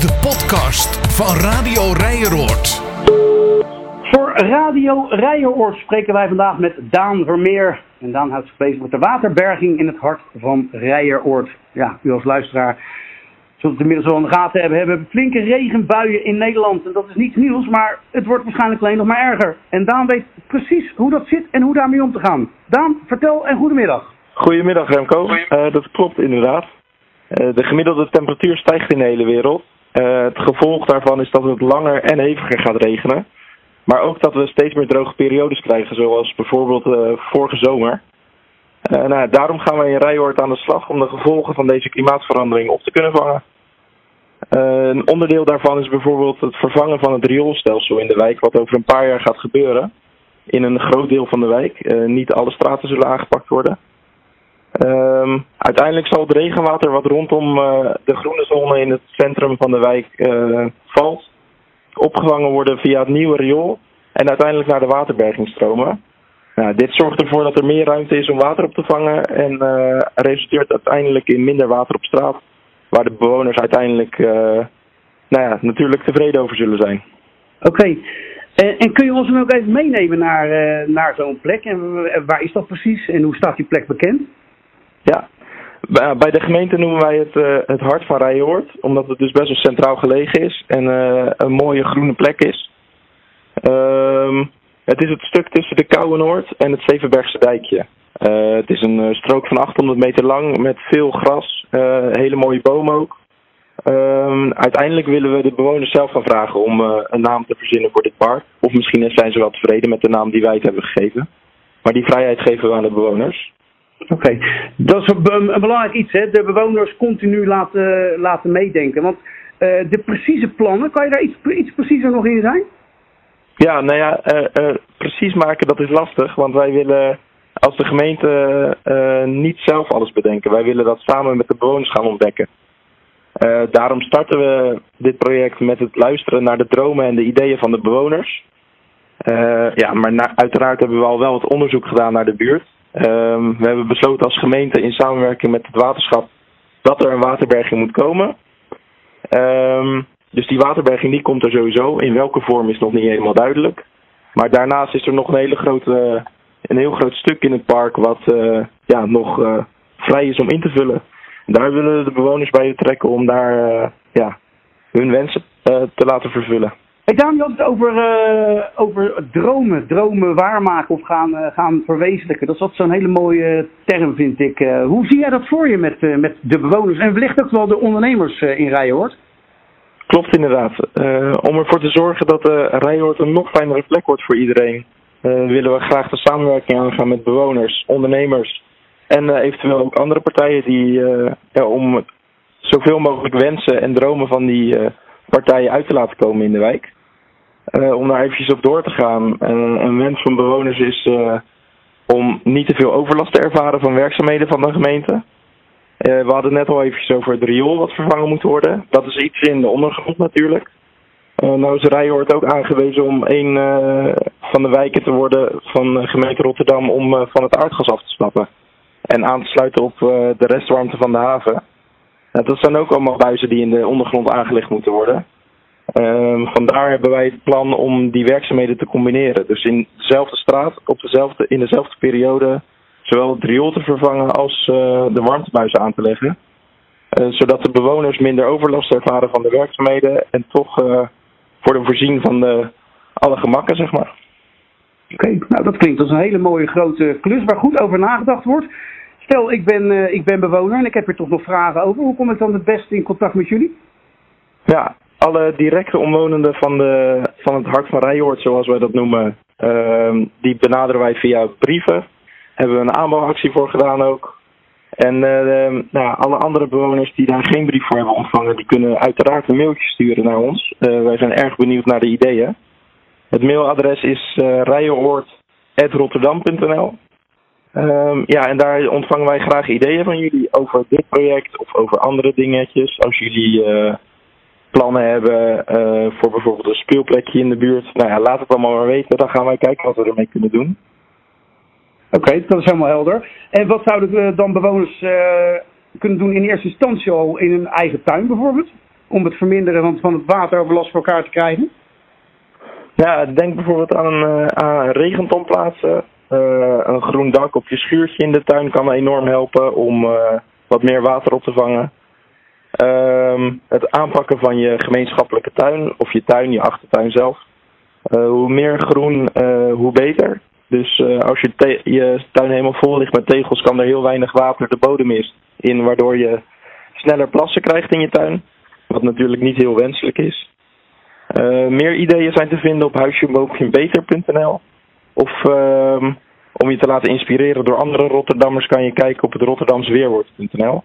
is de podcast van Radio Rijeroord. Voor Radio Rijeroord spreken wij vandaag met Daan Vermeer. En Daan houdt zich bezig met de waterberging in het hart van Rijeroord. Ja, u als luisteraar zult het inmiddels wel in de gaten hebben. We hebben flinke regenbuien in Nederland. En dat is niets nieuws, maar het wordt waarschijnlijk alleen nog maar erger. En Daan weet precies hoe dat zit en hoe daarmee om te gaan. Daan, vertel en goedemiddag. Goedemiddag Remco. Uh, dat klopt inderdaad. Uh, de gemiddelde temperatuur stijgt in de hele wereld. Uh, het gevolg daarvan is dat het langer en heviger gaat regenen. Maar ook dat we steeds meer droge periodes krijgen, zoals bijvoorbeeld vorige zomer. nou, daarom gaan wij in Rijhoort aan de slag om de gevolgen van deze klimaatverandering op te kunnen vangen. een onderdeel daarvan is bijvoorbeeld het vervangen van het rioolstelsel in de wijk, wat over een paar jaar gaat gebeuren. In een groot deel van de wijk. niet alle straten zullen aangepakt worden. Um, uiteindelijk zal het regenwater wat rondom uh, de groene zone in het centrum van de wijk uh, valt, opgevangen worden via het nieuwe riool en uiteindelijk naar de waterberging stromen. Nou, dit zorgt ervoor dat er meer ruimte is om water op te vangen en uh, resulteert uiteindelijk in minder water op straat, waar de bewoners uiteindelijk nou ja, natuurlijk tevreden over zullen zijn. Oké, en, en, kun je ons dan ook even meenemen naar, naar zo'n plek en waar is dat precies en hoe staat die plek bekend? Ja, bij de gemeente noemen wij het uh, het hart van Rijhoort, omdat het dus best wel centraal gelegen is en uh, een mooie groene plek is. Um, het is het stuk tussen de Kouwenoord en het Zevenbergse dijkje. Het is een strook van 800 meter lang met veel gras, hele mooie bomen ook. Um, uiteindelijk willen we de bewoners zelf gaan vragen om een naam te verzinnen voor dit park. Of misschien zijn ze wel tevreden met de naam die wij het hebben gegeven. Maar die vrijheid geven we aan de bewoners. Oké, dat is een, een, belangrijk iets, hè? de bewoners continu laten, laten meedenken. Want uh, de precieze plannen, kan je daar iets, iets preciezer nog in zijn? Ja, nou ja, uh, uh, precies maken dat is lastig, want wij willen als de gemeente niet zelf alles bedenken. Wij willen dat samen met de bewoners gaan ontdekken. daarom starten we dit project met het luisteren naar de dromen en de ideeën van de bewoners. ja, maar na, uiteraard hebben we al wel wat onderzoek gedaan naar de buurt. Um, we hebben besloten als gemeente in samenwerking met het waterschap dat er een waterberging moet komen. Um, dus die waterberging die komt er sowieso. In welke vorm is nog niet helemaal duidelijk. Maar daarnaast is er nog een, hele grote, een heel groot stuk in het park wat uh, ja, nog uh, vrij is om in te vullen. Daar willen de bewoners bij betrekken om daar uh, ja, hun wensen te laten vervullen. Hey Daan, je had het over, uh, over dromen, dromen waarmaken of gaan, uh, gaan verwezenlijken. Dat is altijd zo'n hele mooie term, vind ik. Uh, hoe zie jij dat voor je met, met de bewoners en wellicht ook wel de ondernemers in Rijhoort? Klopt inderdaad. om ervoor te zorgen dat Rijhoort een nog fijnere plek wordt voor iedereen, willen we graag de samenwerking aangaan met bewoners, ondernemers en eventueel ook andere partijen die ja, om zoveel mogelijk wensen en dromen van die partijen uit te laten komen in de wijk. Uh, om daar eventjes op door te gaan. Uh, een wens van bewoners is uh, om niet te veel overlast te ervaren van werkzaamheden van de gemeente. we hadden net al eventjes over het riool wat vervangen moet worden. Dat is iets in de ondergrond natuurlijk. nou is Rijhoort ook aangewezen om een van de wijken te worden van gemeente Rotterdam om van het aardgas af te stappen. En aan te sluiten op de restwarmte van de haven. dat zijn ook allemaal buizen die in de ondergrond aangelegd moeten worden. Um, vandaar hebben wij het plan om die werkzaamheden te combineren. Dus in dezelfde straat, op dezelfde, in dezelfde periode, zowel het riool te vervangen als uh, de warmtebuizen aan te leggen. Uh, zodat de bewoners minder overlast ervaren van de werkzaamheden en toch worden voorzien van de, alle gemakken, zeg maar. Oké, okay, nou dat klinkt als een hele mooie grote klus waar goed over nagedacht wordt. Stel, ik ben, ik ben bewoner en ik heb er toch nog vragen over. Hoe kom ik dan het beste in contact met jullie? Ja, alle directe omwonenden van, de, van het Hart van Rijhoort, zoals wij dat noemen, uh, die benaderen wij via brieven. Hebben we een aanbouwactie voor gedaan ook. En uh, nou, alle andere bewoners die daar geen brief voor hebben ontvangen, die kunnen uiteraard een mailtje sturen naar ons. Uh, wij zijn erg benieuwd naar de ideeën. Het mailadres is uh, Ja, en daar ontvangen wij graag ideeën van jullie over dit project of over andere dingetjes. Als jullie plannen hebben uh, voor bijvoorbeeld een speelplekje in de buurt. Nou ja, laat het allemaal maar weten. Dan gaan wij kijken wat we ermee kunnen doen. Oké, okay, dat is helemaal helder. En wat zouden dan bewoners uh, kunnen doen in eerste instantie al in hun eigen tuin bijvoorbeeld? om het verminderen van, van het wateroverlast voor elkaar te krijgen? Ja, denk bijvoorbeeld aan een, uh, aan een regenton plaatsen. Uh, een groen dak op je schuurtje in de tuin kan enorm helpen om wat meer water op te vangen. Uh, het aanpakken van je gemeenschappelijke tuin of je tuin, je achtertuin zelf. hoe meer groen, hoe beter. Dus als je, je tuin helemaal vol ligt met tegels, kan er heel weinig water de bodem is in, waardoor je sneller plassen krijgt in je tuin. Wat natuurlijk niet heel wenselijk is. Meer ideeën zijn te vinden op huisjeboompjebeter.nl. Of uh, om je te laten inspireren door andere Rotterdammers kan je kijken op het rotterdamsweerwoord.nl.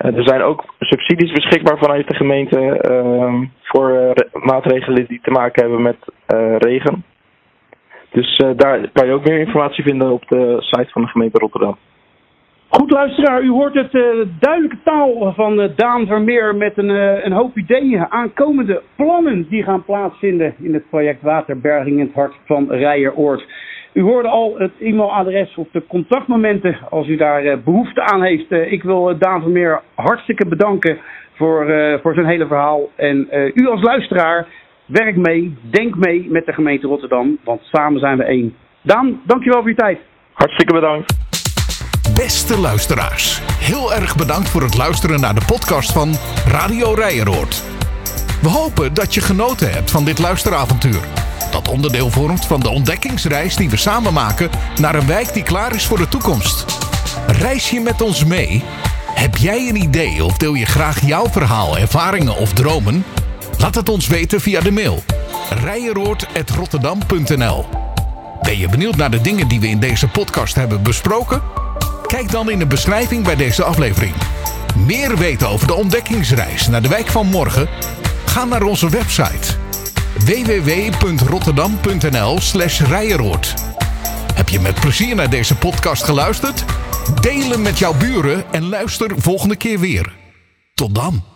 Uh, er zijn ook subsidies beschikbaar vanuit de gemeente ehm, voor maatregelen die te maken hebben met regen. Dus daar kan je ook meer informatie vinden op de site van de gemeente Rotterdam. Goed luisteraar, u hoort het duidelijke taal van uh, Daan Vermeer met een, een hoop ideeën, aankomende plannen die gaan plaatsvinden in het project Waterberging in het hart van Rijeroord. U hoorde al het e-mailadres of de contactmomenten als u daar behoefte aan heeft. ik wil Daan Vermeer hartstikke bedanken voor, voor zijn hele verhaal. En u als luisteraar, werk mee, denk mee met de gemeente Rotterdam, want samen zijn we één. Daan, dankjewel voor uw tijd. Hartstikke bedankt. Beste luisteraars, heel erg bedankt voor het luisteren naar de podcast van Radio Rijeroord. We hopen dat je genoten hebt van dit luisteravontuur. Dat onderdeel vormt van de ontdekkingsreis die we samen maken naar een wijk die klaar is voor de toekomst. Reis je met ons mee? Heb jij een idee of deel je graag jouw verhaal, ervaringen of dromen? Laat het ons weten via de mail rijeroord.rotterdam.nl Ben je benieuwd naar de dingen die we in deze podcast hebben besproken? Kijk dan in de beschrijving bij deze aflevering. Meer weten over de ontdekkingsreis naar de wijk van morgen? Ga naar onze website www.rotterdam.nl slash rijeroord. Heb je met plezier naar deze podcast geluisterd? Deel hem met jouw buren en luister volgende keer weer. Tot dan.